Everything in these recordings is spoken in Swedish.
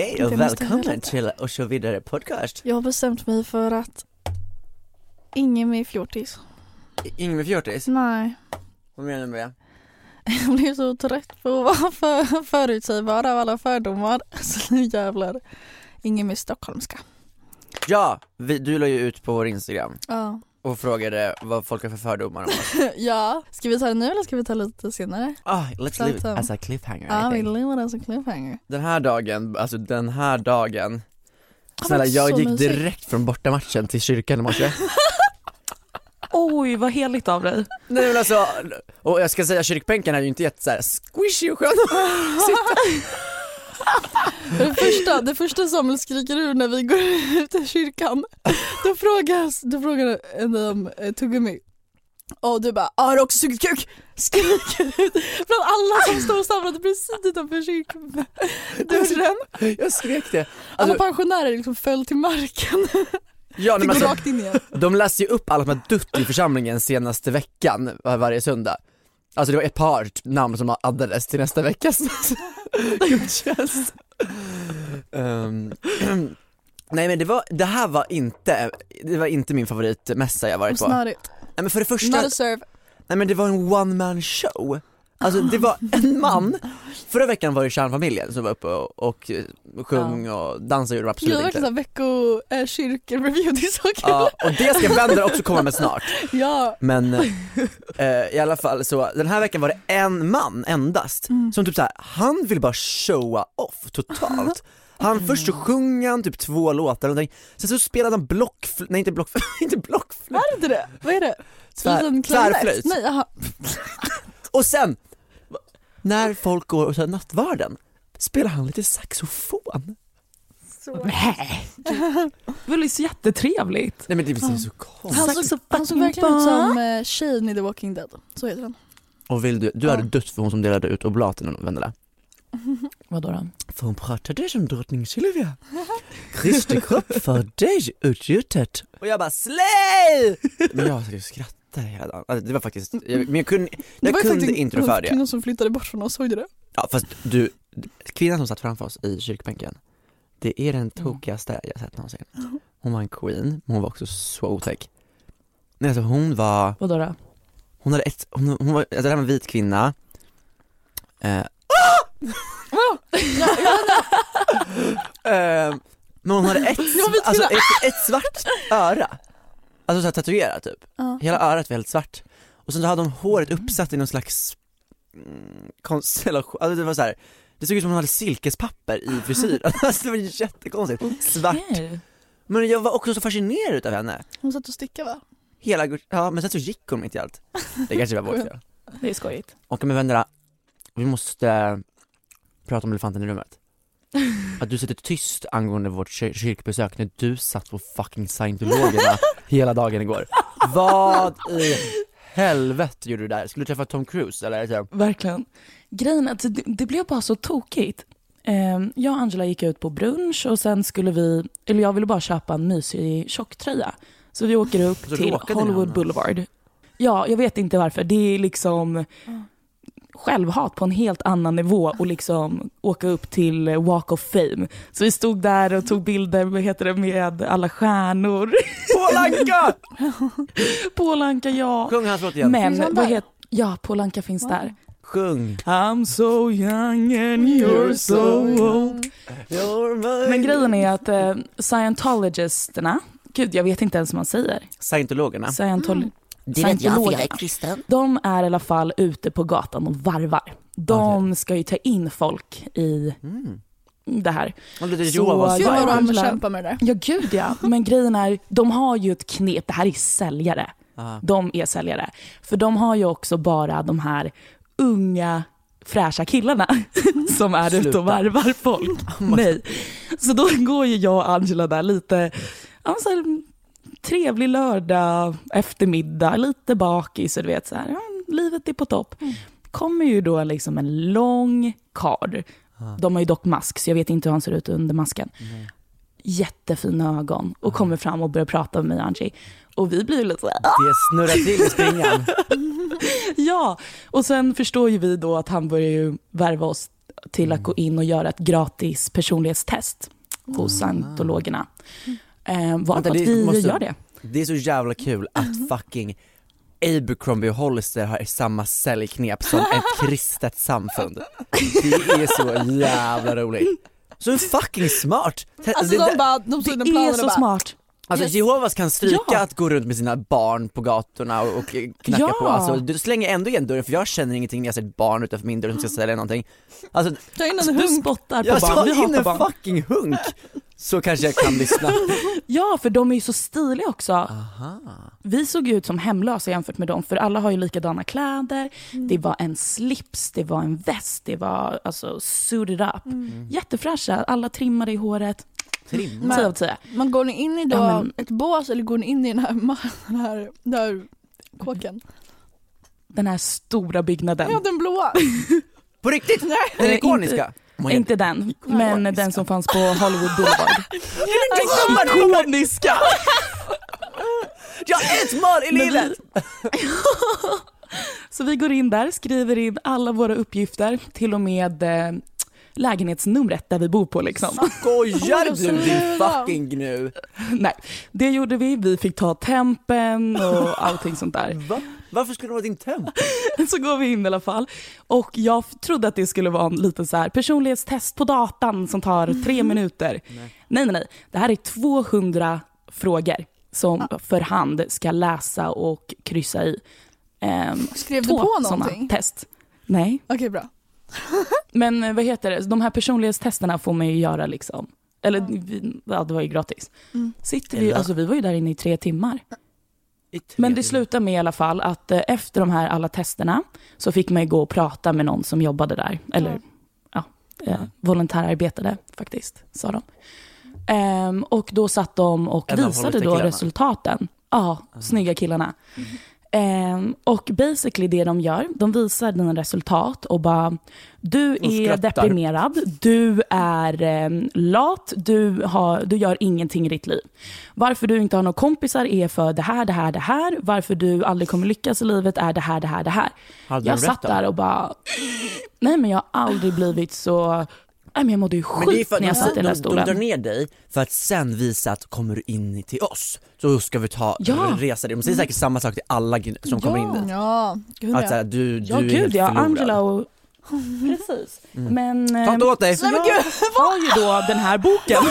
Hej och höra. till Och så vidare podcast. Jag har bestämt mig för att ingen mer fjortis. Ingen med fjortis? Nej. Vad menar du med det? Jag blir så trött på att vara för, förutsägbar av alla fördomar. Så nu jävlar. Ingen mer stockholmska. Ja, vi, du la ju ut på vår Instagram Ja. Och frågade vad folk har för fördomar om oss. ja. Ska vi ta det nu eller ska vi ta lite senare? Ah, let's leave it om- as a cliffhanger Ja, I vi think. lever as a cliffhanger. Den här dagen, alltså den här dagen Snälla jag gick mysigt. direkt från bortamatchen till kyrkan i morse Oj vad heligt av dig. Nej men alltså, och jag ska säga kyrkbänken är ju inte jätte såhär squishy och skön att sitta Det första, det första Samuel skriker ur när vi går ut ur kyrkan, då frågar, då frågar en om eh, tuggummi. Och du bara, "Ah, har du också sugit kuk? Skriker ut bland alla som står samlade precis utanför kyrkdörren. Jag skrek det Alla Alltså, pensionärer liksom föll till marken. ja, Fick nej, gå men alltså, rakt in igen. De läste ju upp alla som har dött i församlingen senaste veckan var- varje söndag Alltså det var ett par namn som addades till nästa veckas gudstjänst Ehm, Nej men det var, det här var inte, det var inte min favoritmässa jag varit på Nej Snarigt. men för det första, Not a serve. nej men det var en one man show Alltså det var en man, förra veckan var det kärnfamiljen som var uppe och, och eh, sjöng och dansade gjorde de Gud, absolut var inte verkligen vecko eh, kyrkoreview, det är så kul. Ja, och det ska Wender också komma med snart Ja. Men eh, i alla fall så, den här veckan var det en man endast som typ såhär, han vill bara showa off totalt han, först så sjöng han typ två låtar och någonting, sen så spelade han blockflöjt, nej inte blockflöjt, inte blockflöjt, Är det inte det? Vad är det? Tvär- tvärflöjt. Nej, aha. och sen, när folk går och tar nattvarden, spelar han lite saxofon. Nej. Det var så jättetrevligt. Nej men det är så konstigt. Han såg, han såg verkligen ut som eh, Shane i The Walking Dead. Så heter han. Och vill du, du Ja. hade dött för hon som delade ut oblaten Vendela. Vadå då? För hon pratade som drottning Silvia. Kristi kropp för dig utgjutet. Och jag bara slay! Men jag satt och hela dagen. Alltså, det var faktiskt, jag, men jag kunde, Det jag ju kunde inte rå för det. kvinna som flyttade bort från oss, såg du det? Ja fast du, kvinnan som satt framför oss i kyrkbänken, det är den tokigaste jag sett någonsin. Hon var en queen, men hon var också så otäck. Nej alltså hon var, Vadå då? hon hade ett, hon, hon var, alltså det här var en vit kvinna eh, Eh, men hon hade ett, alltså ett, ett svart öra, alltså såhär tatuerat typ, Ja. hela örat var helt svart och sen så hade hon håret uppsatt i någon slags mm, konstellation, alltså det var så här. det såg ut som hon hade silkespapper i frisyren, alltså det var jättekonstigt, svart Nej. Men jag var också så fascinerad utav henne. Hon satt och stickade va? Hela, ja men sen så gick hon mitt i allt. Det kanske var vårt fel. Det är skojigt. Och med vännerna, vi måste eh, prata om elefanten i rummet. Att du sitter tyst angående vårt kyr- kyrkbesök när du satt på fucking scientologerna hela dagen igår. Vad i helvete gjorde du där? Skulle du träffa Tom Cruise eller? Så, Verkligen. Grejen är att det, det blev bara så tokigt. Eh, jag och Angela gick ut på brunch och sen skulle vi, eller jag ville bara köpa en mysig tjocktröja. Så vi åker upp Så till Hollywood. Boulevard. Ja, jag vet inte varför. Det är liksom självhat på en helt annan nivå och liksom åka upp till Walk of Fame. Så vi stod där och tog bilder vad heter det, med alla stjärnor. Paul Anka! Paul Anka, ja. Sjung hans låt igen. Men Finns han vad där? heter, ja, Paul Anka finns där. Sjung. I'm so young and you're so old. Men grejen är att eh, scientologisterna, gud jag vet inte ens vad man säger. Scientologerna. Scientol- Det vet jag för jag är kristen. De är i alla fall ute på gatan och varvar. De ska ju ta in folk i Mm. det här. Och lite Så Jehovas Gud jag vad de kämpar med det. Ja gud ja, men grejen är, de har ju ett knep, det här är säljare. Ah. De är säljare. För de har ju också bara de här unga fräscha killarna som är ute Sluta. och varvar folk. Nej. Så då går ju jag och Angela där lite, ja, så här, trevlig lördag eftermiddag, lite bakis och du vet så här, ja, livet är på topp. Kommer ju då liksom en lång kard. De har ju dock mask så jag vet inte hur han ser ut under masken. Jättefina ögon och kommer fram och börjar prata med mig och Angie. Och vi blir ju lite så här, Det snurrar till i springan. Ja, och sen förstår ju vi då att han börjar ju värva oss till att gå in och göra ett gratis personlighetstest hos scientologerna. Eh, varpå Vänta, vi måste- gör det. Det är så jävla kul att fucking Abercrombie och Hollister har samma säljknep som ett kristet samfund. Det är så jävla roligt. Så fucking smart! Alltså Det- de bara, de Det är och så bara, smart. Alltså Yes. Jehovas kan stryka Ja. att gå runt med sina barn på gatorna och, och knacka Ja. på, alltså du slänger ändå igen dörren för jag känner ingenting när jag ser ett barn utanför min dörr som ska sälja någonting. Alltså, ta in en Du hunk. spottar på barn, vi hatar barn. fucking hunk! Så kanske jag kan lyssna. Ja, för de är ju så stiliga också. Aha. Vi såg ju ut som hemlösa jämfört med dem, för alla har ju likadana kläder. Det var en slips, det var en väst, det var alltså suited up. Jättefräscha, alla trimmade i håret. Trimma. 10 av 10. Man går ni in i då Ja, men- ett bås eller går ni in i den här, den här, den här kåken? Den här stora byggnaden. Ja den blåa. På riktigt? Nej. Den ikoniska? inte- Inte den, men den som fanns på Hollywood Boulevard. Den Ikoniska! Jag har ett mål i Men livet! Så vi går in där, skriver in alla våra uppgifter, till och med eh, lägenhetsnumret där vi bor på liksom. Skojar Oj, du din fucking gnu? Nej, det gjorde vi. Vi fick ta tempen och allting sånt där. Va? Varför skulle det vara din temp? Så går vi in i alla fall. Och jag trodde att det skulle vara en liten så här personlighetstest på datan som tar tre minuter. Nej. nej, nej, Det här är 200 frågor som för hand ska läsa och kryssa i. Ehm, Skrev du på någonting? test. Nej, Okej bra. men eh, vad heter det? De här personlighetstesterna får man ju göra liksom. Eller vi- ja, det var ju gratis. Mm. Sitter vi, alltså vi var ju där inne i tre timmar. I tre Men det slutar med i alla fall att eh, efter de här alla testerna så fick man ju gå och prata med någon som jobbade där. Eller ja, eh, volontärarbetade faktiskt, sa de. Ehm, och då satt de och En visade då resultaten. Ja, snygga killarna. Ehm, och basically det de gör, de visar dina resultat och bara, du Och är skrattar. deprimerad, du är ehm, lat, du, har, du gör ingenting i ditt liv. Varför du inte har några kompisar är för det här, det här, det här. Varför du aldrig kommer lyckas i livet är det här, det här, det här. Hade jag satt där och bara, nej men jag har aldrig blivit så, nej men jag mådde ju Men det är skit för att när jag de, satt i den där de, de drar stolen. ner dig för att sen visa att kommer du in till oss så ska vi ta Ja. resa dig. De säger säkert samma sak till alla som kommer in dit. Ja, gud Att ja. såhär, du, du Ja är gud helt ja. Angela och... Precis. Men... Ta inte åt dig! Så jag har ju då den här boken,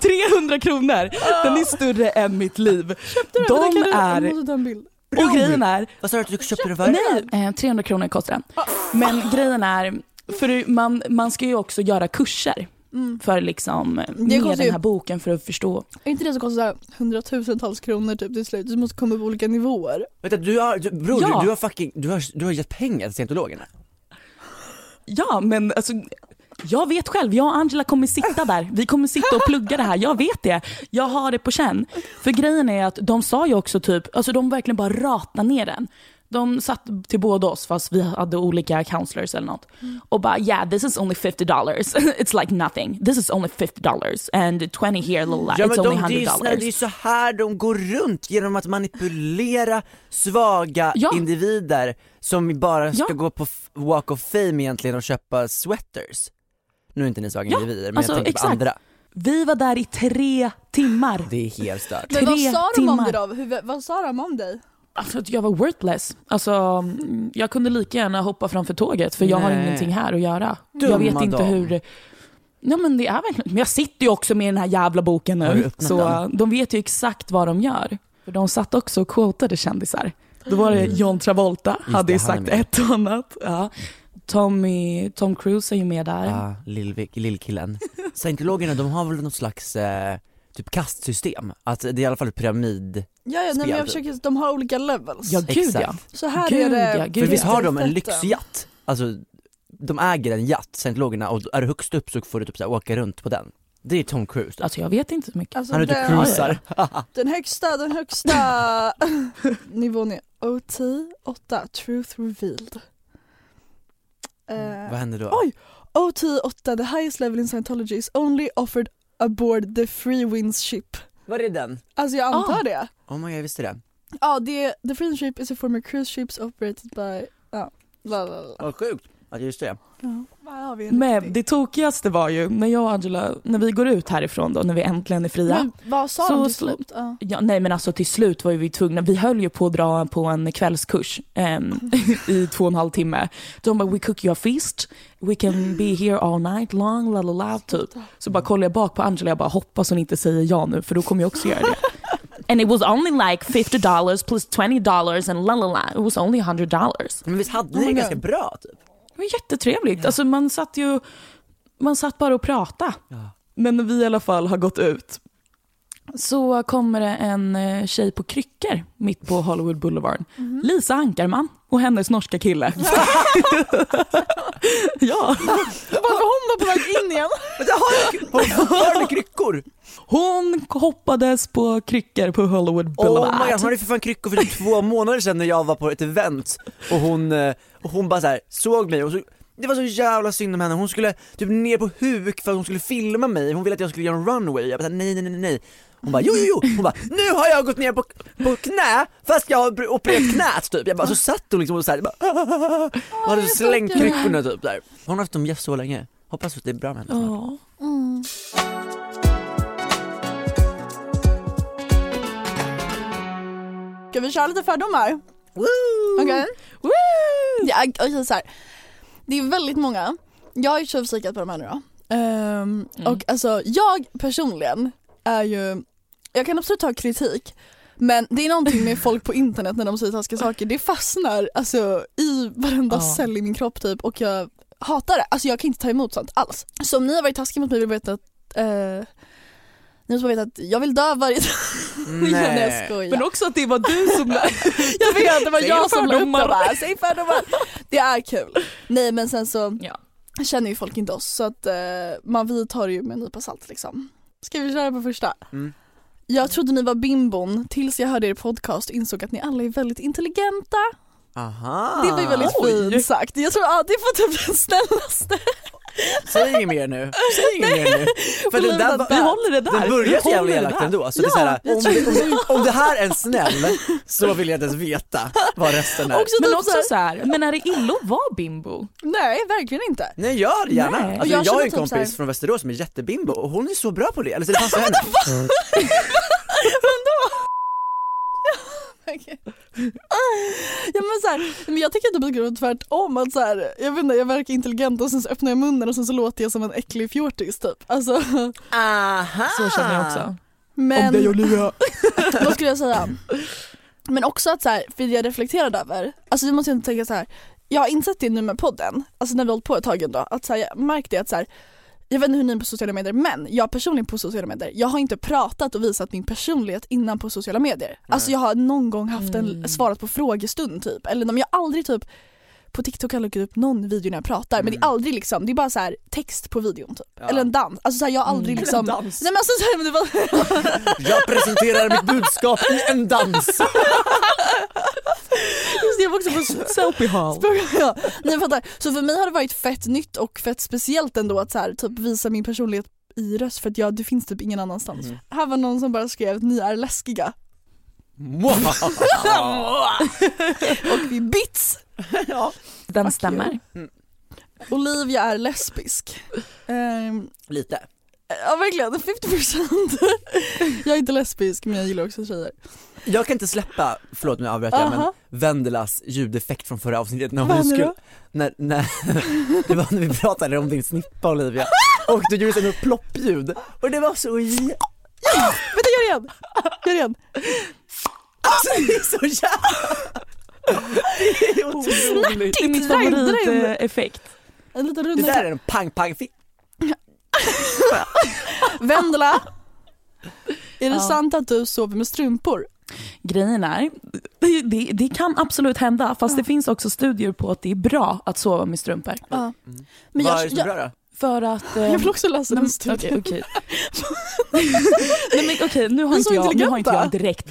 300 kronor, den är större än mitt liv. De du- Jag är, måste ta en bild. och grejen är, Vad sa du att du köpte det för? nej, eh, 300 kronor kostar den. Men grejen är, för man, man ska ju också göra kurser Mm. för liksom med ju- den här boken för att förstå. Är inte det som kostar hundratusentals kronor typ till slut? Du måste komma upp på olika nivåer. Vänta, du har, du, bror Ja. du, du har fucking, du har, du har gett pengar till scientologerna? Ja men alltså jag vet själv, jag och Angela kommer sitta där, vi kommer sitta och plugga det här, jag vet det. Jag har det på känn. För grejen är att de sa ju också typ, alltså de verkligen bara ratade ner den. De satt till båda oss fast vi hade olika counselors eller något. Och bara yeah this is only 50 dollars. It's like nothing. This is only 50 dollars and 20 here, little, Ja it's only de, 100 det, är ju, snälla, det är dollars. så här de går runt genom att manipulera svaga Ja. individer som bara ska Ja. gå på walk of fame egentligen och köpa sweaters. Nu är inte ni svaga Ja, individer men alltså, jag tänker exakt. på andra. Vi var där i tre timmar. Det är helt stört. Men vad sa de om dig då? Hur, vad sa de om dig? Alltså att jag var worthless. Alltså, mm, jag kunde lika gärna hoppa framför tåget för jag har Nej. ingenting här att göra. Dumma jag vet inte dam. hur... Ja men det är verkligen... Men jag sitter ju också med den här jävla boken Har nu. Så den? de vet ju exakt vad de gör. För de satt också och quotade kändisar. Då var det John Travolta, Just hade ju sagt ett och annat. Ja. Tommy, Tom Cruise är ju med där. Ja, lill- lillkillen. Scientologerna de har väl något slags eh, typ kastsystem, att det är i alla fall ett pyramid, Ja, ja nej, men jag typ. försöker, de har olika levels. Ja gud Exakt. ja. Så här Gud, är det. ja, gud, för visst ja. har de en lyxjatt? Alltså, de äger en jatt, scientologerna, och är du högst upp så får du typ så här, åka runt på den. Det är Tom Cruise. Alltså jag vet inte så mycket. Alltså, Han är ute och den, cruisar. den högsta, den högsta nivån är OT 8, Truth Revealed. Eh, Vad händer då? Oj! OT 8, the highest level in Scientology is only offered aboard the Free Winds ship. Var är den? Alltså jag antar Ah. det. Oh my god, jag visste det. Ja, det, the Free Winds ship is a former cruise ships operated by, ja, bla bla bla. Vad sjukt jag visste det. Ja, Men det tokigaste var ju när jag och Angela, när vi går ut härifrån då, när vi äntligen är fria. Men vad sa Så de till slut. Ja. Ja, nej men alltså till slut var ju vi tvungna, vi höll ju på att dra på en kvällskurs em, i två och en halv timme. De bara we cook you a feast, we can be here all night long, la la la typ. Så bara kollar jag bak på Angela jag bara hoppas hon inte säger ja nu för då kommer jag också göra det. And it was only like 50 dollars plus 20 dollars and la la la, it was only 100 dollars. Men visst hade Oh ni det God. ganska bra typ? Det var jättetrevligt, alltså man satt ju, man satt bara och pratade. Ja. Men vi i alla fall har gått ut så kommer det en eh, tjej på kryckor mitt på Hollywood Boulevard. Mhm. Lisa Ankarman och hennes norska kille. ja, Varför hon då på väg in igen? Har fortfarande kryckor! hon hoppades på kryckor på Hollywood Oh Boulevard. my god, hon hade för fan kryckor för typ två månader sedan när jag var på ett event och hon, eh, och hon bara så här, såg mig och så det var så jävla synd om henne, hon skulle typ ner på huk för att hon skulle filma mig, hon ville att jag skulle göra en runway, jag bara nej nej nej nej Hon bara jo jo jo, hon bara nu har jag gått ner på, på knä fast jag har opererat knät typ, jag bara så satt hon liksom och såhär, och hade slängt kryckorna typ där Hon har haft dem så länge, hoppas att det är bra med henne snart. Ja. Ska vi köra lite fördomar? Okej? Woo! Ja, okej, så här. Det är väldigt många, jag har ju tjuvkikat på de här nu då. Ehm, Mm. Och alltså jag personligen är ju, jag kan absolut ta kritik men det är någonting med folk på internet när de säger taskiga saker, det fastnar alltså i varenda Ja. cell i min kropp typ och jag hatar det. Alltså jag kan inte ta emot sånt alls. Så om ni har varit taskiga mot mig vill veta att eh, ni måste veta att jag vill dö varje dag. Nej jag. Men också att det var du som Jag vet, det var jag som la upp det bara, säg fördomar. Det är kul. Nej men sen så Ja. känner ju folk inte oss så att eh, man vidtar ju med en nypa salt liksom. Ska vi köra på första? Mm. Jag trodde ni var bimbon tills jag hörde er podcast och insåg att ni alla är väldigt intelligenta. Aha! Det var ju väldigt Oj. fint sagt. Jag tror att det får typ den snällaste. Säg inget mer nu, säg inget mer nu. För den där Vi håller det där. Den börjar så jävla det elakt där. ändå, så det är så här, om, det, om, om det här är en snäll så vill jag inte ens veta vad resten är. Också Men typ också så här, så här, men är det illa att vara bimbo? nej verkligen inte. Nej gör det gärna. Nej. Alltså, jag, jag har en typ kompis från Västerås som är jättebimbo och hon är så bra på det, eller så det passar henne. Okej. ja men så här, men jag tycker att det blir tvärtom att så här, jag vet inte, jag verkar intelligent och sen så öppnar jag munnen och sen så låter jag som en äcklig fjortis typ. Alltså, Aha! Så känner jag också. men Olivia. vad skulle jag säga? Men också att så här, för jag reflekterade över, alltså det måste jag tänka så här. jag har insett det nu med podden, alltså när vi har hållit på ett tag ändå, att så här, jag märkte att så här, jag vet inte hur ni är på sociala medier men jag personligen på sociala medier, jag har inte pratat och visat min personlighet innan på sociala medier. Alltså jag har någon gång haft en, Mm. svarat på frågestund typ, eller om jag har aldrig typ på TikTok har jag lagt upp någon video när jag pratar men det är aldrig liksom, det är bara så här text på videon typ. Ja. Eller en dans, alltså så här, jag har aldrig Mm. liksom En dans. Nej men alltså så här, men det var, Jag presenterar mitt budskap i en dans. just det, jag var också på Soapy Hall. ja, ni fattar. Så för mig har det varit fett nytt och fett speciellt ändå att så här, typ visa min personlighet i röst för att jag, det finns typ ingen annanstans. Mm. Här var någon som bara skrev att ni är läskiga och vi bits. Den Fuck stämmer. Olivia är lesbisk. Ehm, Lite. ja verkligen, 50% Jag är inte lesbisk men jag gillar också tjejer. Jag kan inte släppa, förlåt nu avbröt jag men Aha. Vendelas ljudeffekt från förra avsnittet när hon skulle, när, när, det var när vi pratade om din snippa Olivia och du gjorde sån ploppljud och det var så jä- Vänta gör det igen! Gör det igen. alltså det är så jävla Det är otroligt Det är dräng. favoriteffekt. En liten Det runda där är en pang pang fi- Vendela, är det Ja. sant att du sover med strumpor? Grejen är, det, det, det kan absolut hända fast det finns också studier på att det är bra att sova med strumpor. Ja. Men Vad är jag, det som är bra då? För att... eh, jag vill också läsa den studien. Okej. Nej men okej, nu har inte jag, nu har inte jag direkt.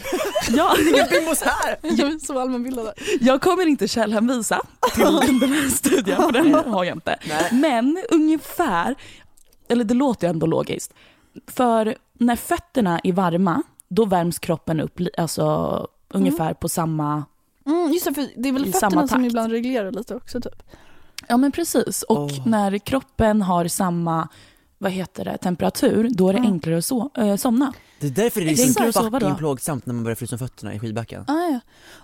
Jag, bimbos här! Jag så allmänbildad. jag kommer inte källhänvisa till den här studien, för den har jag inte. Nej. Men ungefär, eller det låter ju ändå logiskt. För när fötterna är varma, då värms kroppen upp alltså, ungefär på samma... Mm, just det, för det är väl fötterna som ibland reglerar lite också typ. Ja men precis. Och Åh. när kroppen har samma vad heter det, temperatur, då är det Ja. enklare att so- äh, somna. Det är därför det är Exakt. så fucking plågsamt när man börjar frysa fötterna i skidbacken Ah, ja.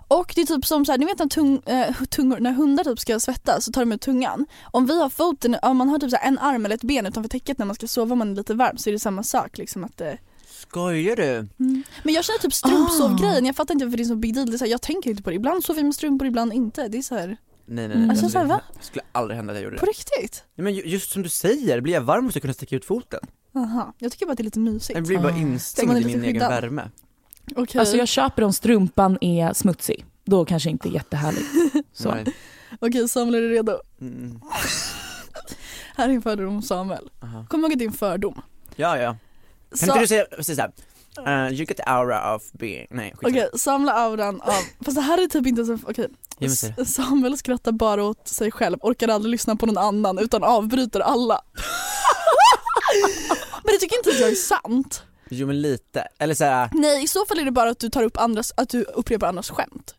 Och det är typ som så här, ni vet när, tung, eh, tungor, när hundar typ ska svettas så tar de ut tungan. Om vi har foten, om man har typ så här en arm eller ett ben utanför täcket när man ska sova om man är lite varm så är det samma sak liksom att eh, Skojar du? Men jag känner typ strumpsovgrejen, jag fattar inte varför det är så big deal. Det är så här, jag tänker inte på det, ibland sover vi med strumpor, ibland inte. Det är så här, Nej nej Mm. nej, Alltså, det så här, va? det skulle aldrig hända att jag gjorde på det riktigt. Nej, men ju- just som du säger, blir jag varm måste jag kunna sticka ut foten Aha. Jag tycker bara att det är lite mysigt. Jag blir bara Ah. Så man instängd i lite min egen skyddad. värme Okej, Alltså jag köper om strumpan är smutsig. Då kanske inte är jättehärligt. Så. Nej. Okej Samuel är du redo? Mm. Här är en fördom om Samuel. Aha. Kom ihåg en fördom. Ja ja, kan Så- inte du säga, säga såhär, uh, you get the aura of being, nej. Okej, samla auran av, fast det här är typ inte så, okej. S- Samuel skrattar bara åt sig själv, orkar aldrig lyssna på någon annan utan avbryter alla. Men det tycker inte att jag är sant. Jo men lite, eller såhär, Nej i så fall är det bara att du tar upp andras, att du upprepar andras skämt.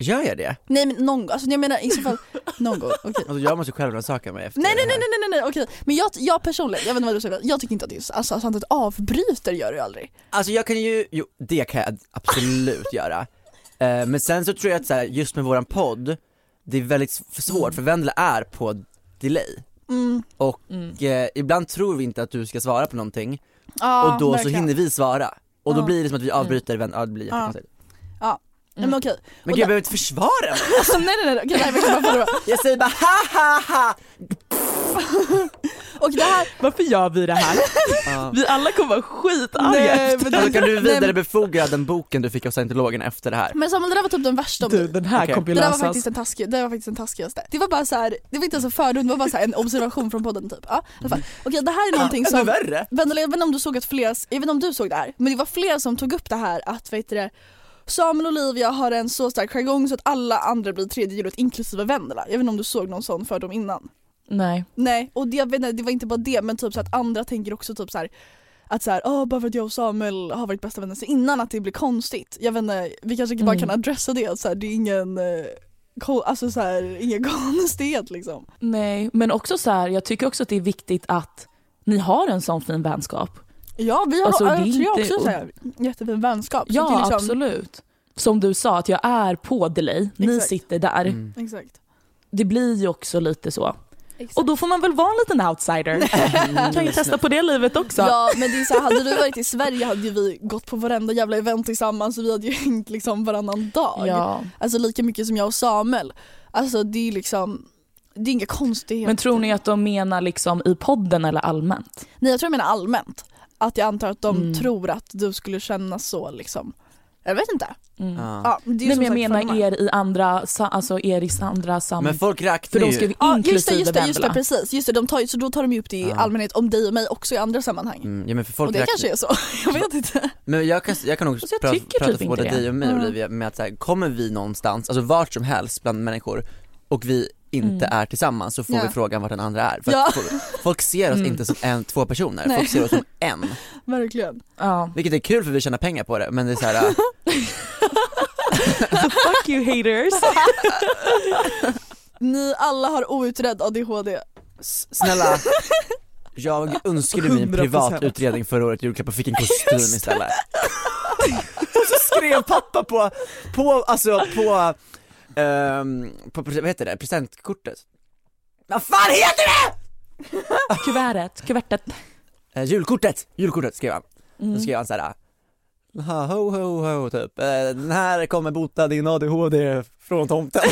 Gör jag det? Nej men någon gång, alltså jag menar i så fall någon gång, okej. Alltså jag måste självrannsaka mig efter Nej nej det nej här. nej nej nej okej, men jag, jag personligen, jag vet inte vad du säger, jag tycker inte att det är alltså, sant att avbryter gör du aldrig. Alltså jag kan ju, jo det kan jag absolut göra Eh, Men sen så tror jag att så här, just med våran podd, det är väldigt svårt för Vendela är på delay Mm. och Mm. eh, ibland tror vi inte att du ska svara på någonting Ja, och då verkligen. så hinner vi svara och då Ja. blir det som att vi avbryter, Ven- ja det blir jättekonstigt Nej men okej. Men gud jag behöver inte försvara mig, nej nej nej, okej det här är verkligen bara jag säger bara ha ha ha Och det här, Varför gör vi det här? Vi alla kommer vara skitarga Nej, efter. men Alltså, kan du vidarebefordra den boken du fick av scientologerna efter det här? men Samuel det där var typ den värsta om Du, den här ju Det där var faktiskt den taskiga, det var faktiskt den taskigaste. Det var bara så här, det var inte ens en fördom, det var bara så här en observation från podden typ. Ja, fall. Okej det här är någonting Ännu som, värre! Vendela jag vet inte om du såg att flera, jag vet inte om du såg det här, men det var flera som tog upp det här att vet du det, Samuel och Olivia har en så stark jargong så att alla andra blir tredje hjulet inklusive Vendela. Jag vet inte om du såg någon sån fördom innan? Nej. Nej, och det, jag vet inte, det var inte bara det men typ så att andra tänker också typ så här att så här, "Åh, bara för att jag och Samuel har varit bästa vänner så innan att det blir konstigt. Jag vet inte, vi kanske bara Mm. kan adressa det, så här, det är ingen, eh, alltså så här, ingen konstighet liksom. Nej, men också så här, jag tycker också att det är viktigt att ni har en sån fin vänskap. Ja vi har Alltså, jag tror jag inte- också så här, jättefin vänskap. så Ja, liksom, absolut. Som du sa, att jag är på delay, ni Exakt. sitter där. Mm. Exakt. Det blir ju också lite så. Exakt. Och då får man väl vara en liten outsider. kan ju testa på det livet också. Ja men det är så här, hade du varit i Sverige hade ju vi gått på varenda jävla event tillsammans och vi hade ju hängt liksom varannan dag. Ja. Alltså lika mycket som jag och Samuel. Alltså det är liksom, Det är inga konstigheter. Men tror ni att de menar liksom i podden eller allmänt? Nej jag tror jag menar allmänt. Att jag antar att de Mm. tror att du skulle känna så liksom. Jag vet inte. Mm. Ja. Ja, det är ju Nej som men jag menar er i andra, alltså er i andra sam... Men folk För räknar de ju, skrev Ja inklusive just det, just det, just det precis. Just det, de tar, ju- så då tar de ju upp det i Ja. allmänhet om dig och mig också i andra sammanhang. mm, ja men för folk och det räknar, kanske är så, jag vet inte. Men jag kan, jag kan nog Alltså, jag prata, tycker prata typ för inte både det. dig och mig Mm. Olivia med att så här, kommer vi någonstans, alltså vart som helst bland människor och vi inte Mm. är tillsammans så får Ja. vi frågan vart den andra är. För Ja. folk, ser oss Mm. inte som en, två personer, Nej. folk ser oss som en. Verkligen. Ja. Vilket är kul för vi tjänar pengar på det men det är så här, äh, Fuck you haters! Ni alla har outredd ADHD. s- snälla jag önskade mig en 100%. privat utredning förra året i julklapp och fick en kostym istället. och så skrev pappa på, på, alltså på, ehm, på, vad heter det, presentkortet. Vad fan heter det? Kuvertet, kuvertet. Eh, julkortet, julkortet skrev han. Mm. Då skrev han såhär, ha, ho ho ho typ, eh, den här kommer bota din ADHD från tomten.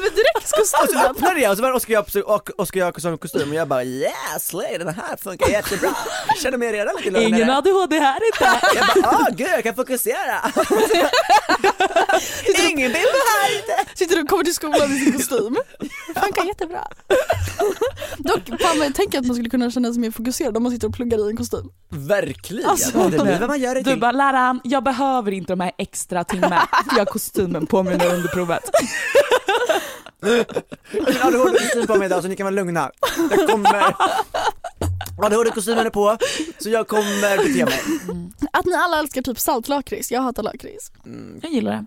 Men direkt och så öppnade jag och så var det Oskar Jakob och Oskar Jakobsson kostym och jag bara yeah slay, den här funkar jättebra. Jag känner mig redan lite lugnare. Ingen ADHD här inte. Jag bara ah gud jag kan fokusera. Ingen bild här inte. Sitter du och kommer till skolan i sin kostym. Funkar jättebra. Dock, fan tänker att man skulle kunna känna sig mer fokuserad om man sitter och pluggar i en kostym. Verkligen, Alltså, det vad man gör det Du till. bara läraren, jag behöver inte de här extra timmarna. Jag har kostymen på mig nu under provet. Min ADHD-kostym på mig idag så ni kan vara lugna. Jag kommer ADHD-kostymen är på, så jag kommer bete mig. Att ni alla älskar typ saltlakrits, jag hatar lakrits. Mm. Jag gillar det.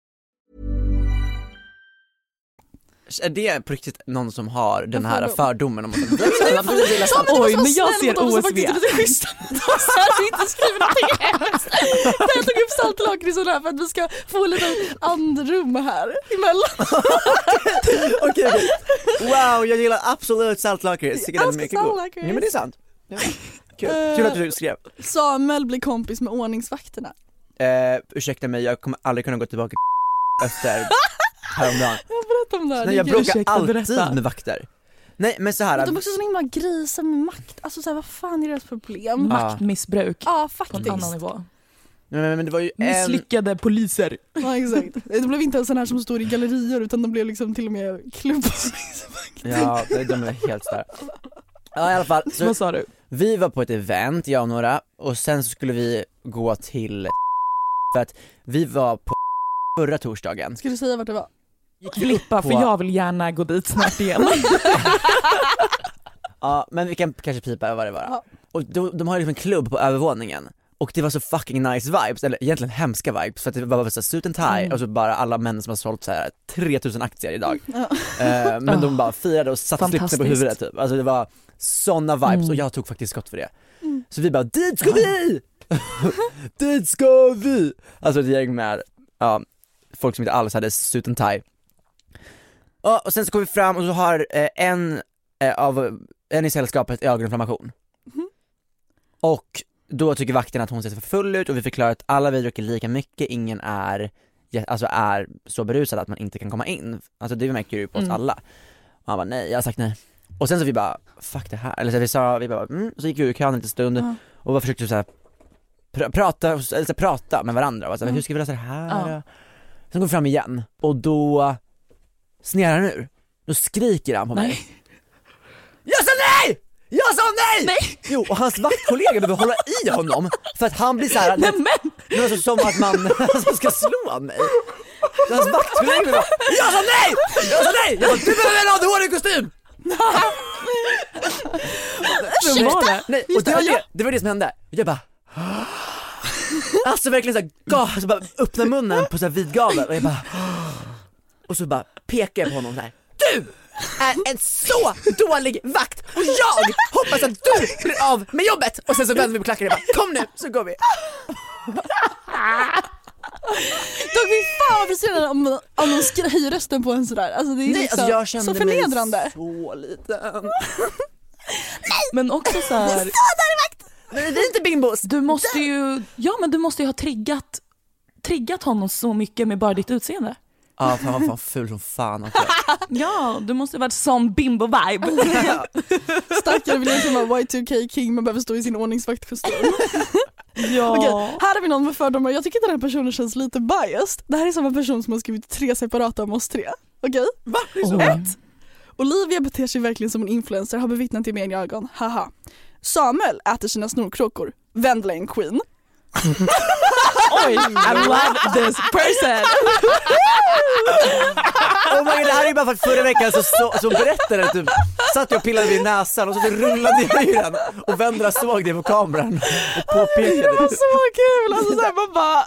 Är det på riktigt någon som har den En här fördom. fördomen om att Oj, när jag ser OSV. Det är schysst att du inte skriver någonting hemskt. Jag tog upp saltlakritsen här för att vi ska få lite andrum här emellan. Okej okej, wow jag gillar absolut saltlakrits, tycker Jag den är älskar mycket god. saltlakrits. Ja men det är sant. Ja. Kul, Eh. kul att du skrev. Samuel blir kompis med ordningsvakterna. Eh, ursäkta mig, jag kommer aldrig kunna gå tillbaka efter häromdagen. Jag om det här. Nej det jag bråkar Ursäkta, alltid berätta. med vakter. Nej men så här. Men de är också så himla grisar med makt. Alltså så här, vad fan är deras problem? Ja. Maktmissbruk Ja på en faktiskt. annan nivå. men, men det var ju en, Misslyckade poliser. Ja exakt. Det blev inte ens sådana här som står i gallerier utan de blev liksom till och med klubbar. ja nej, de är helt där. Ja i alla fall, så Vad sa du? vi var på ett event, jag och några, och sen så skulle vi gå till för att vi var på förra torsdagen. Ska du säga vart det var? Flippa, för på- jag vill gärna gå dit snart igen. Ja men vi kan kanske pipa vad det var. Ja. Och de, de har liksom en klubb på övervåningen och det var så fucking nice vibes, eller egentligen hemska vibes för att det var bara så här suit and tie Mm. och så bara alla män som har sålt så här 3000 aktier idag. Eh, men de Oh, bara firade och satte slipsen på huvudet typ. Alltså det var såna vibes Mm. och jag tog faktiskt skott för det. Så vi bara, dit ska vi! dit ska vi! Alltså ett gäng med, ja, folk som inte alls hade suit and tie. Ja, och sen så kom vi fram och så har eh, en eh, av, en i sällskapet ögoninflammation. Och då tycker vakten att hon ser för full ut och vi förklarar att alla vi dricker lika mycket, ingen är, alltså är så berusad att man inte kan komma in. Alltså det märker ju på oss Mm. alla. Och han bara nej, jag har sagt nej. Och sen så vi bara, fuck det här, eller så vi sa, vi bara, mm, så gick vi ur kön en liten stund Ja. och bara försökte så här, pr- prata, eller så här, prata med varandra, och så här, Mm. hur ska vi lösa det här? Ja. Sen går vi fram igen och då snerar han ur, då skriker han på mig Nej. Jag sa nej! Jag sa nej! nej! Jo, och hans vaktkollega behöver hålla i honom för att han blir såhär, Nej men! det alltså som att man alltså, ska slå mig. Så hans vaktkollega bara, jag sa nej! Jag sa nej! Jag bara, du behöver en ADHD-kostym! Det? Nej, och det var det, det var det som hände. Jag bara Alltså verkligen såhär, alltså bara öppna munnen på såhär vid gavel och jag bara Och så bara pekar jag på honom såhär Du är en så dålig vakt och jag hoppas att du blir av med jobbet! Och sen så vänder vi på klackarna och bara kom nu så går vi. Dock fy fan vad frustrerande om, om någon skri- höjer rösten på en sådär. Alltså det är Nej liksom alltså jag kände så förnedrande. mig så liten. Men också så här, det är inte bimbos. du måste ju, ja men du måste ju ha triggat, triggat honom så mycket med bara ditt utseende. Ja fan vad fan ful som fan också. Ja, du måste varit sån bimbo-vibe. Stackare vill jag som var Y2K king men behöver stå i sin ordningsvaktkostym. Ja. Okej, här har vi någon med fördomar. Jag tycker att den här personen känns lite biased. Det här är samma person som har skrivit tre separata om oss tre. Okej? Oj. hett. Olivia beter sig verkligen som en influencer, har bevittnat med egna ögon. Haha. Samuel äter sina snorkråkor. Vendela är en queen. Oj, I love this person. Oh my God, det här är ju bara för att förra veckan så, så, så berättade typ, satt jag och pillade vid näsan och så rullade jag i den och Vendela såg det på kameran och påpekade. Det var så kul! Alltså såhär man bara...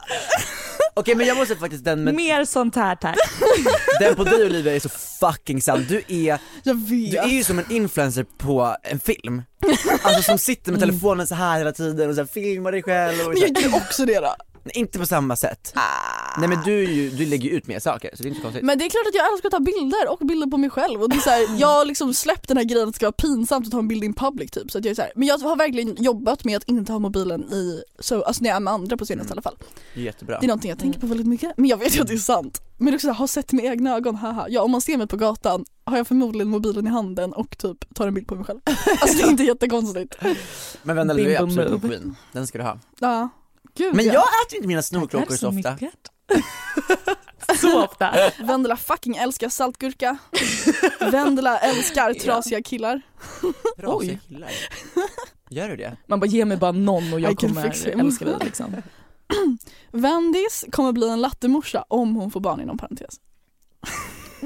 Okej men jag måste faktiskt, den, med, Mer sånt här tack. den på dig Olivia är så fucking sann. Du är, Jag du är vet. ju som en influencer på en film. Alltså som sitter med telefonen så här hela tiden och så här filmar dig själv och Men jag gör också det då. Nej, inte på samma sätt. Nej men du, du lägger ju ut mer saker så det är inte så konstigt. Men det är klart att jag älskar att ta bilder och bilder på mig själv och det är så här, jag har liksom släppt den här grejen att det ska vara pinsamt att ta en bild in public typ så att jag är så här, men jag har verkligen jobbat med att inte ha mobilen i, så, alltså när jag är med andra på scenen i alla fall. Jättebra. Det är någonting jag tänker på väldigt mycket, men jag vet ju att det är sant. Men också så här, har sett med egna ögon, haha. Ja om man ser mig på gatan har jag förmodligen mobilen i handen och typ tar en bild på mig själv. Alltså det är inte jättekonstigt. Men Vendela du är absolut queen, den ska du ha. Ja. Gud Men ja. jag äter inte mina snorkråkor så ofta. mycket. så ofta. Vendela fucking älskar saltgurka. Vendela älskar trasiga killar. Trasiga killar. Gör du det? Man bara ge mig bara någon och jag kommer älska dig liksom. Vendis kommer bli en lattemorsa om hon får barn inom parentes.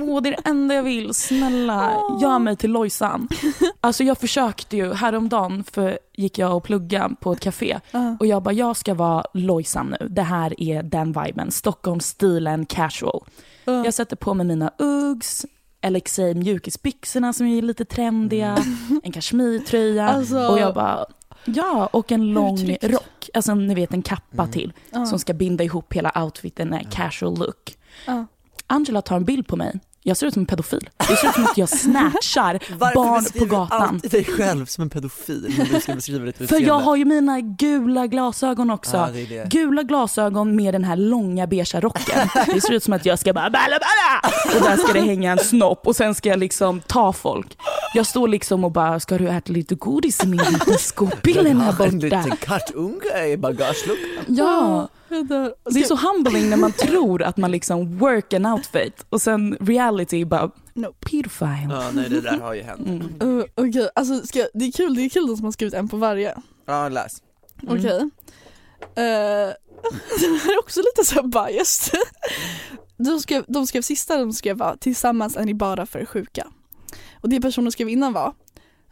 Åh det är det enda jag vill, snälla gör mig till Lojsan. Alltså jag försökte ju, häromdagen för gick jag och plugga på ett café och jag bara jag ska vara Lojsan nu, det här är den viben, Stockholmsstilen casual. Jag sätter på mig mina Uggs, LXA mjukisbyxorna som är lite trendiga, en kashmirtröja Alltså- och jag bara Ja, och en lång tryggt? rock, alltså ni vet en kappa Mm. till Ja. som ska binda ihop hela outfiten, en casual look. Ja. Angela tar en bild på mig. Jag ser ut som en pedofil. Det ser ut som att jag snatchar Varför barn på beskriver du gatan. alltid dig själv som en pedofil när du ska beskriva ditt För jag har ju mina gula glasögon också. Ja, det det. Gula glasögon med den här långa beiga rocken. Det ser ut som att jag ska bara balla balla och där ska det hänga en snopp och sen ska jag liksom ta folk. Jag står liksom och bara, ska du äta lite godis i min liten skopbillen här Jag har en borta? liten kattunge i bagageluckan. Ja. Det är så humbling när man tror att man liksom work an outfit och sen reality bara Nope. pedophile. Ja nej det där har ju hänt. Mm. Uh, Okej, alltså ska, det är kul, det är kul de som har skrivit en på varje. Ja läs. Okej. Eh, den här är också lite så biased. De skrev, de skrev sista de skrev var tillsammans är ni bara för sjuka. Och det personen skrev innan var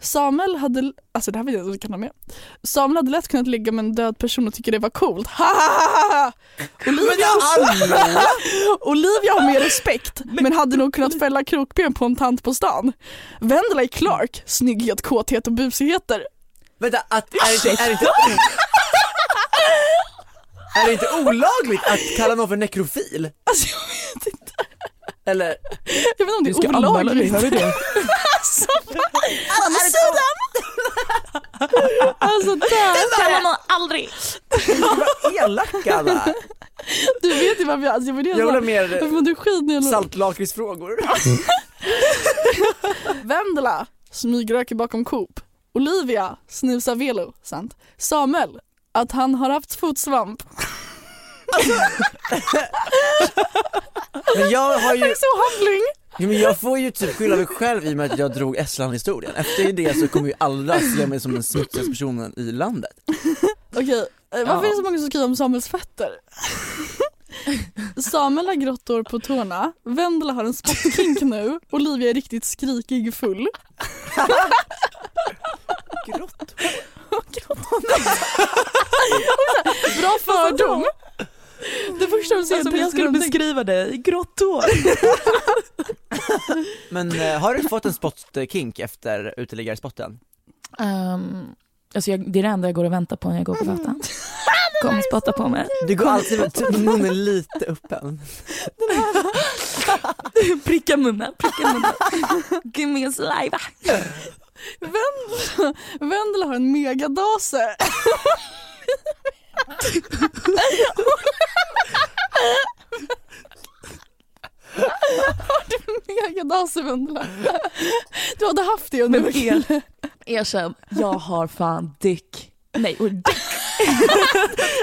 Samuel hade, alltså det här vet jag inte vi kan ha med. Samuel hade lätt kunnat ligga med en död person och tycka det var coolt. Ha, ha, ha. Olivia, Olivia har mer respekt men hade nog kunnat fälla krokben på en tant på stan. Vendela Clark, snygghet, kåthet och busigheter. Vänta, att, är, det inte, är, det inte, är det inte olagligt att kalla någon för nekrofil? Alltså jag vet inte. Eller? Jag vet inte om det Du ska är anmäla dig, olagligt. hör du det? Alltså, andra sidan! Alltså där, kan man aldrig. Vad elaka alla är. du vet ju varför jag, alltså jag vill Jag vill ha mer saltlakritsfrågor. Vendela smygröker bakom Coop. Olivia snusar Velo, sant? Samuel, att han har haft fotsvamp. Men jag har Det är ju, så humbling! ja, men jag får ju typ skylla mig själv i och med att jag drog Estland-historien. Efter det så kommer ju alla se mig som den smutsigaste personen i landet. Okej, eh, varför Ja. är det så många som skriver om Samuels fötter? Samuel har grått hår på tårna, Vendela har en spottkink nu, Olivia är riktigt skrikig full. Grått. Bra fördom! Det första de ser Alltså, om jag skulle beskriva dig, grått hår. Men eh, har du fått en spot-kink efter uteliggarspotten? Um, alltså jag, det är det enda jag går och väntar på när jag går på gatan. Kom och spotta på mig. Du går alltid med typ munnen lite öppen. Pricka munnen, pricka munnen. Give me a saliva. Vendela har en megadase. Har du megadase Vendela? Du hade haft det under veckan. er, erkänn, jag har fan dick. Nej, och dick.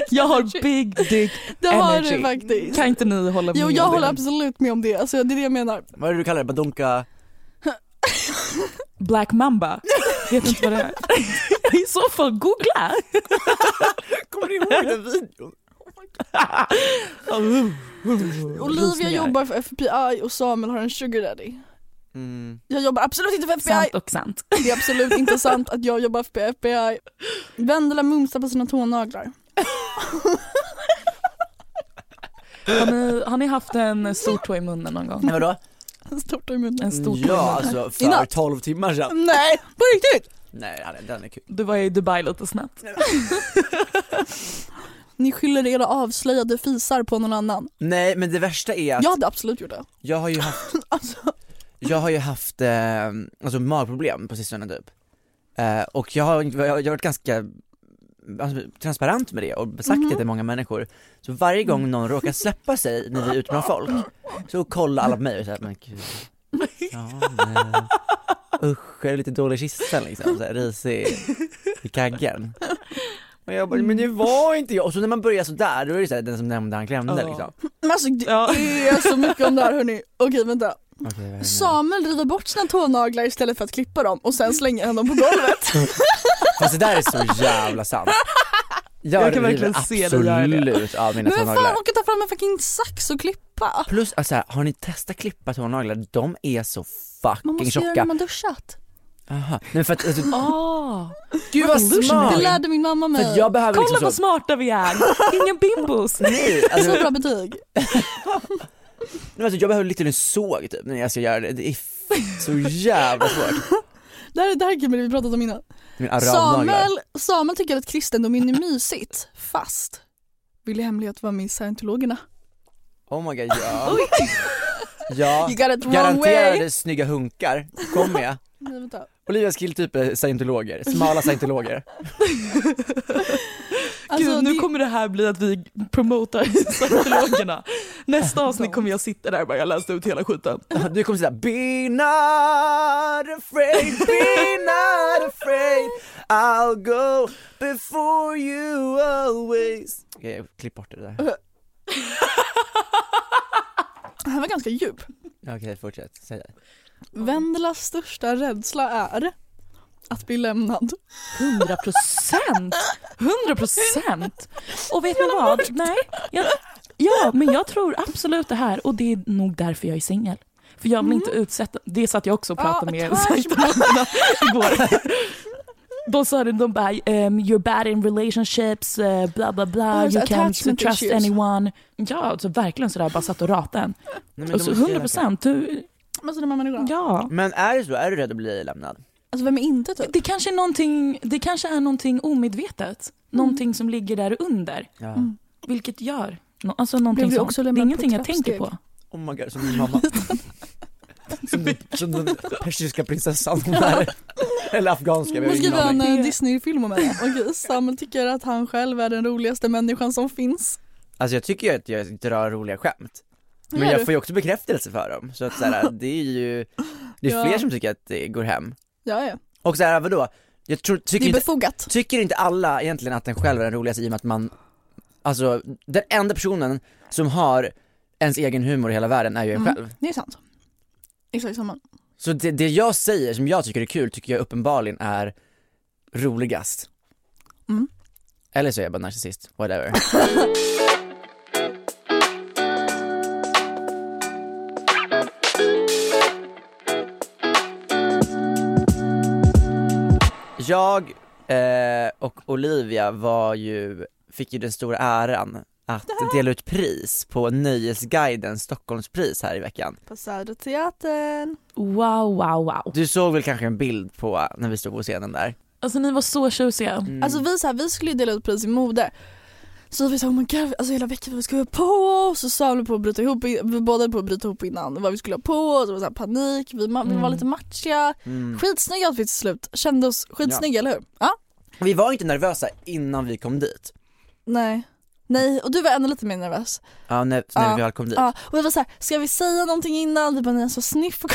jag har big dick Det har energy. du faktiskt. Kan inte ni hålla med Jo jag det? håller absolut med om det, alltså, det är det jag menar. Vad är det du kallar det? Badunka? Black mamba. Vet inte vad det är. I så fall googla. Kommer du ihåg den videon? Olivia jobbar för FBI och Samuel har en sugar daddy. Mm. Jag jobbar absolut inte för FBI. Sant och sant. Det är absolut inte sant att jag jobbar för FBI. Vendela mumsar på sina tånaglar. Har ni, har ni haft en stortå i munnen någon gång? Nej vadå? Stort i munnen. En stortå i Ja munnen? alltså I för natt. 12 timmar sedan. Nej, på riktigt! Nej den är- kul. Du var i Dubai lite snabbt. Ni skyller era avslöjade fisar på någon annan. Nej men det värsta är att Jag hade absolut gjort det. jag har ju haft, Alltså, jag har ju haft eh, alltså magproblem på sistone typ. Eh, och jag har, jag har varit ganska alltså, transparent med det och sagt det till många människor. Så varje gång någon råkar släppa sig när vi är ute bland folk, så kollar alla på mig och säger men gud, ja men, usch, är det lite dålig kyssen liksom, så här, risig i kaggen. Och jag bara, men det var inte jag. Och så när man börjar sådär, då är det så här, den som nämnde han klämde Ja. liksom. men alltså det Ja. är så mycket om det här hörni. Okej vänta. Okej, vad är det nu? Samuel river bort sina tånaglar istället för att klippa dem och sen slänger han dem på golvet. Fast det där är så jävla sant. Jag, Jag kan verkligen se dig göra det. absolut av mina Men fan tånaglar. orkar ta fram en fucking sax och klippa? Plus, alltså, här, har ni testat klippa tånaglar? De är så Man fucking måste göra det när tjocka. man duschat. Aha. Men för att, alltså, Ah, gud vad Det smart! lärde min mamma För mig. att jag behöver kolla liksom vad så, smarta vi är. Inga bimbos. nej, Så alltså, bra betyg. nej, alltså, jag behöver lite en såg typ när jag ska göra det. Det är f- så jävla svårt. Det här, det här är kul det vi pratat om innan. Samuel, Samuel tycker att kristendomen är mysigt, fast vill i hemlighet vara med i scientologerna. Oh my god, ja. Ja, You got it wrong garanterade way. snygga hunkar, kom med. Olivias killtyp är scientologer, smala scientologer. Alltså, Gud, nu det- kommer det här bli att vi promotar scientologerna. Nästa avsnitt kommer jag sitta där och bara, jag läste ut hela skiten. Du kommer säga Be not afraid, be not afraid I'll go before you always Okej, klipp bort det där. Här var ganska djup. Okej, fortsätt. Säg det. Vendelas största rädsla är att bli lämnad. 100 procent! 100 procent! Och vet ni vad? Nej, jag, ja, men jag tror absolut det här och det är nog därför jag är singel. För jag vill inte utsätta, det satt jag också och pratade med scientologerna igår. De sa det, de bara um, you're bad in relationships, uh, bla bla bla, Oh, you can't trust issues. anyone. Ja, alltså verkligen sådär bara satt och ratade en. Nej, men Och så måste jag 100 procent, du, Men så här människorna. ja. Men är det så? Är du rädd att bli lämnad? Alltså vem är inte typ? Det kanske är någonting, det kanske är någonting omedvetet. Någonting som ligger där under. Ja. Mm. Vilket gör, alltså någonting sånt. också Det är ingenting jag tänker på. Oh my god, som min mamma. som, den, som den persiska prinsessan hon är. Eller afghanska, vi har ingen skriver en aning. eh, Disney-film om henne. Okej, Samuel tycker att han själv är den roligaste människan som finns. Alltså jag tycker ju att jag drar roliga skämt. Men jag får ju också bekräftelse för dem, så att så här, det är ju, det är Ja. fler som tycker att det går hem. Ja, ja. Och så här, vadå? Jag tror, Det tycker är inte, befogat. tycker inte alla egentligen att den själv är den roligaste i och med att man, alltså den enda personen som har ens egen humor i hela världen är ju en Mm. själv. Det är sant. Exakt samma. Så det, det jag säger som jag tycker är kul tycker jag uppenbarligen är roligast. Mm. Eller så är jag bara narcissist, whatever. Jag eh, och Olivia var ju, fick ju den stora äran att dela ut pris på Nöjesguidens Stockholmspris här i veckan. På Södra Teatern. Wow, wow, wow. Du såg väl kanske en bild på när vi stod på scenen där? Alltså ni var så tjusiga. Mm. Alltså vi, så här, vi skulle ju dela ut pris i mode. Så vi sa oh my god, alltså hela veckan vad ska vi ha på oss? Så sa vi på att bryta ihop, vi båda på att bryta ihop innan vad vi skulle ha på oss, det var så här panik, vi, ma- vi var Mm. lite matchiga. Mm. Skitsnygga outfits till slut, kände oss skitsnygga eller hur? Ja. Vi var inte nervösa innan vi kom dit. Nej. Nej, och du var ännu lite mer nervös. Ja, när, när Ja. vi väl kom dit. Ja, och vi var såhär, ska vi säga någonting innan? Vi bara, nej så sniff och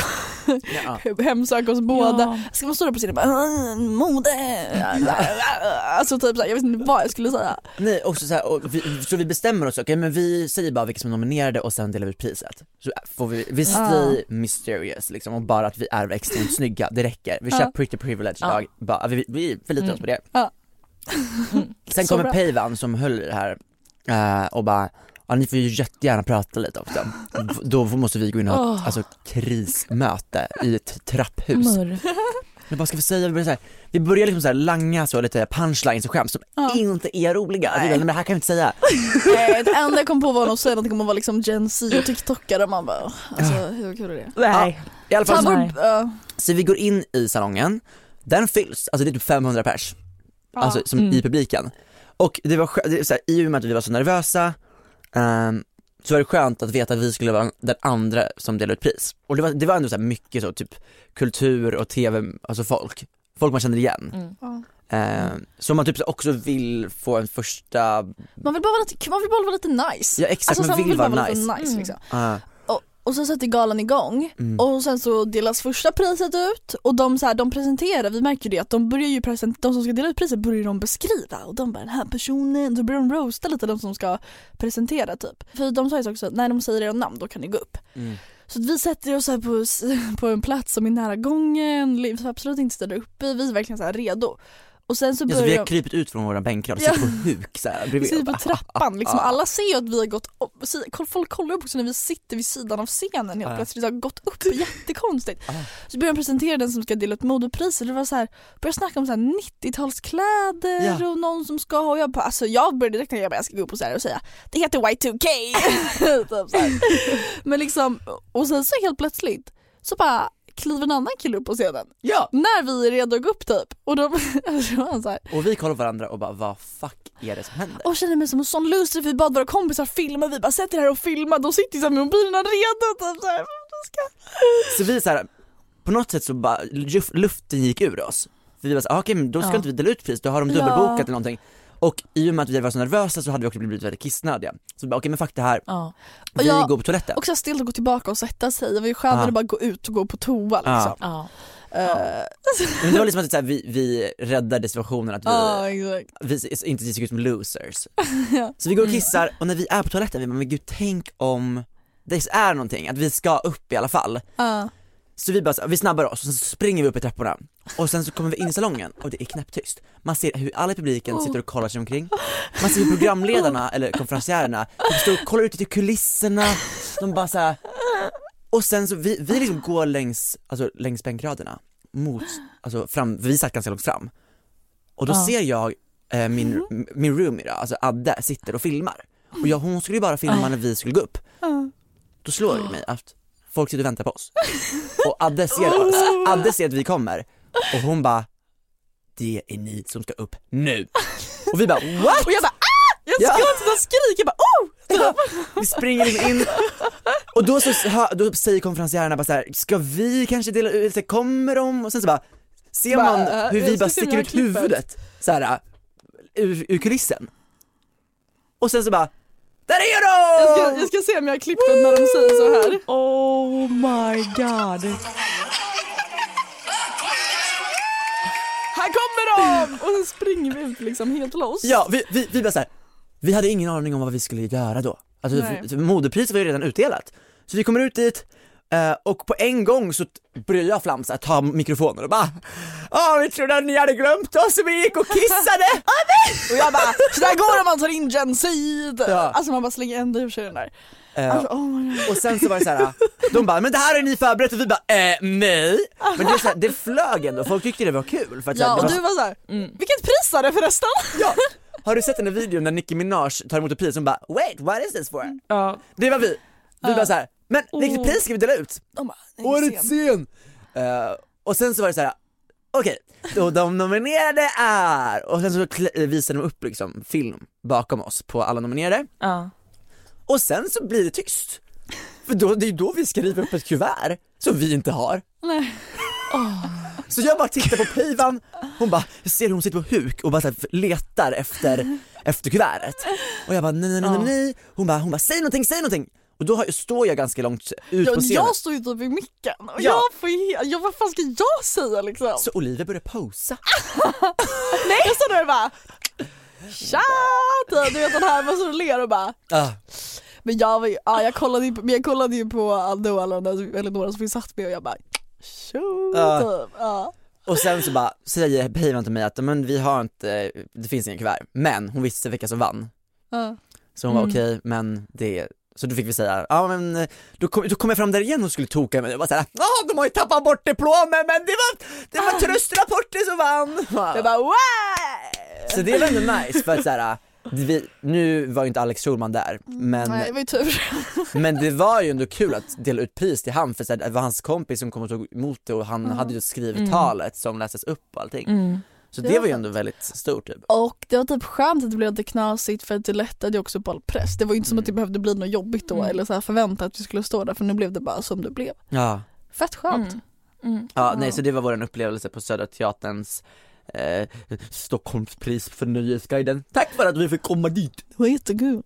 Ja. hemsöka oss båda. Ja. Ska man stå där på scenen och bara, "Ah, mode? Alltså typ såhär, jag vet inte vad jag skulle säga. Nej, också så, här, och vi, så vi bestämmer oss, okej men vi säger bara vilka som är nominerade och sen delar vi ut priset. Så får vi, vi stay mysterious liksom och bara att vi är extremt snygga, det räcker. Vi Ja. kör pretty privilege idag, bara, vi, vi förlitar oss på det. Ja. Sen Så kommer. Payvan som höll det här eh, och bara Ja ni får ju jättegärna prata lite också. Då måste vi gå in och ha ett alltså, krismöte i ett trapphus. Mörr. Men vad ska vi säga? Vi börjar, så här, vi börjar liksom så här langa så lite punchlines och skämt som Ja. inte är roliga. Vi Nej. bara, men det här kan vi inte säga. Eh, Det enda jag kom på var nog att säga någonting om att vara liksom Gen Z och TikTokare och man bara, alltså hur kul är det? Nej. I alla fall så, Nej. ja. så vi går in i salongen, den fylls, alltså det är typ 500 pers, alltså som Mm. i publiken. Och det var skö- det är så här, i och med att vi var så nervösa, ehm, så var det skönt att veta att vi skulle vara den andra som delade ut pris. Och det var, det var ändå så här mycket så, typ kultur och tv, alltså folk, folk man känner igen. Mm. Ja. Ehm, så man typ så också vill få en första, Man vill bara vara lite, man vill bara vara lite nice. ja exakt, Alltså, så man vill bara vara lite nice. nice Mm. liksom. Ah, och, sen sätter galan igång mm. och sen så delas första priset ut och de, så här, de presenterar, vi märker det att de börjar ju present, de som ska dela ut priset börjar de beskriva och de bara den här personen, då börjar de roasta lite de som ska presentera typ. För de sa ju så också, när de säger era namn då kan ni gå upp. Mm. Så vi sätter oss här på, på en plats som är nära gången, vi får absolut inte ställa uppe, vi är verkligen så här redo. Och sen så Ja, så vi börjar har krypit ut från våra bänkrad och Ja. sitter på huk såhär vi bredvid. sitter på trappan, liksom, alla ser ju att vi har gått upp, folk kollar upp också när vi sitter vid sidan av scenen helt plötsligt, har gått upp, jättekonstigt. Så börjar de presentera den som ska dela ut modepriser, det var så här, började snacka om så här 90-talskläder Ja. och någon som ska ha, jag bara, alltså jag började direkt när jag bara, jag ska gå upp och, så här och säga det heter Y2K. typ så här. Men liksom, och sen så helt plötsligt så bara kliver en annan kille upp på scenen Ja! när vi är redo att gå upp typ och de, alltså, det var så här, Och vi kollar på varandra och bara vad fuck är det som händer? och känner mig som en sån loser för vi bad våra kompisar filma, vi bara sätter här och filmar, de sitter ju med mobilerna redo typ så här. Så vi så här, på något sätt så bara, luft- luften gick ur oss. För vi bara ah, okej men då ska Ja. inte vi dela ut pris, då har de Ja. dubbelbokat eller någonting. Och i och med att vi var så nervösa så hade vi också blivit väldigt kissnödiga. Så vi bara, okej men fuck det här, Ja. vi jag- går på toaletten. Och så stelt att gå tillbaka och sätta sig, det var ju skönare att bara gå ut och gå på toa liksom. Ja. Eh, Men det var liksom att vi, vi räddade situationen att vi, Ja exakt. vi inte såg ut som losers. Ja. Så vi går och kissar och när vi är på toaletten, vi bara, men gud tänk om det är någonting, att vi ska upp i alla fall. Ja. Så vi bara, så- vi snabbar oss och sen så springer vi upp i trapporna och sen så kommer vi in i salongen och det är knäpptyst. Man ser hur alla i publiken sitter och kollar sig omkring. Man ser hur programledarna eller konferenciärerna de står och kollar ut till kulisserna, de bara såhär Och sen så, vi, vi liksom går längs, alltså längs bänkraderna mot, alltså fram, vi satt ganska långt fram. Och då Ja. ser jag eh, min, min roomie då, alltså Adde, sitter och filmar. Och jag, hon skulle ju bara filma när vi skulle gå upp. Då slår det mig att folk sitter och väntar på oss. Och Adde ser, Adde ser att vi kommer Och hon bara, det är ni som ska upp nu. Och vi bara what? Och jag bara ah! Jag Ja. skrattar och skriker bara oh! Vi springer in och då, så, då säger konferencierarna bara så här, ska vi kanske dela ut, så här, kommer de? Och sen så bara ser man äh, hur jag vi bara sticker jag ut huvudet så här, äh, ur, ur kulissen. Och sen så bara, där är Jag ska, de! jag ska se om jag har klippt när de säger så här. Oh my god. De! Och så springer vi ut liksom helt loss. Ja, vi, vi, vi bara så här, vi hade ingen aning om vad vi skulle göra då. Alltså Nej. modepriset var ju redan utdelat. Så vi kommer ut dit eh, och på en gång så börjar jag flamsa, ta mikrofonen och bara Ja vi trodde att ni hade glömt oss så vi gick och kissade! Och jag bara, så där går det om man tar in Gen Z! Ja. Alltså man bara slänger ändå ur sig den där. Eh, Alltså, oh my God. och sen så var det så här, de bara men det här är ni förberett och vi bara eh, nej. Men det, är så här, det flög ändå, folk tyckte det var kul för att här, Ja det och var, du var såhär, vilket pris är det förresten? ja. Har du sett den där videon när Nicki Minaj tar emot ett pris och bara wait what is this for? Ja. Det var vi, vi bara så här, men vilket Oh. pris ska vi dela ut? De bara, Årets sen. scen! Eh, och sen så var det så här. okej, då de nominerade är, och sen så visade de upp liksom film bakom oss på alla nominerade, Ja. Och sen så blir det tyst. För då, det är ju då vi ska riva upp ett kuvert som vi inte har. Nej. Så jag bara tittar på Pivan, hon bara, jag ser hur hon sitter på huk och bara så letar efter, efter kuvertet. Och jag bara nej nej nej nej, nej. Hon bara, hon bara säg någonting, säg någonting! Och då har, står jag ganska långt ut Ja, på scenen. jag står ju typ vid micken och Ja. jag får ja, vad fan ska jag säga liksom? Så Olivia börjar posa. Nej. Jag står där och bara Tja! Du vet den här, man står och ler och bara Ah. Men jag var ju, ja jag kollade ju men jag kollade ju på Aldo eller några som vi satt med och jag bara Tjo! Typ. Ja. Och sen så bara säger Pivan till mig att men vi har inte, det finns ingen kuvert, men hon visste vilka som vann. Ja. Så hon var Mm. okej, men det, så då fick vi säga, ja men eh, då kom, då kom jag fram där igen och skulle toka mig, jag var såhär, ja de har ju tappat bort diplomen men det var, det var tröstrapporter som vann! Jag bara wow! Så det var ändå nice för att såhär, vi, nu var ju inte Alex Schulman där, men, Nej det var ju tur. men det var ju ändå kul att dela ut pris till han för så här, det var hans kompis som kom och tog emot det och han hade ju skrivit Mm. talet som lästes upp och allting. Mm. Så Det det var ju ändå väldigt stort typ. Och det var typ skönt att det blev lite knasigt för att det lättade ju också på all press. Det var ju inte som att det behövde bli något jobbigt då Mm. eller så här förväntat att vi skulle stå där för nu blev det bara som det blev. Ja. Fett skönt. Mm. Mm. Ja, nej så det var vår upplevelse på Södra Teaterns eh, Stockholmspris för Nöjesguiden. Tack för att vi fick komma dit! Det var jättekul.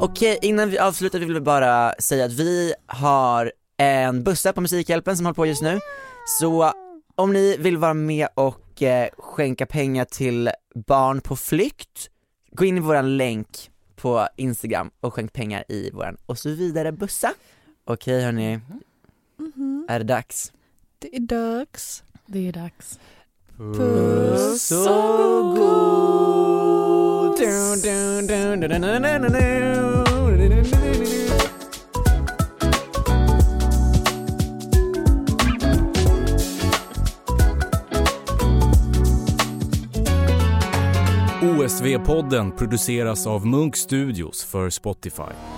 Okej, innan vi avslutar vill vi bara säga att vi har en bussa på Musikhjälpen som håller på just nu. Så om ni vill vara med och eh, skänka pengar till barn på flykt, gå in i våran länk på Instagram och skänk pengar i våran och så vidare bussa. Okej hörni, är det dags? Det är dags. Det är dags. Puss och god! OSV-podden produceras av Munk Studios för Spotify.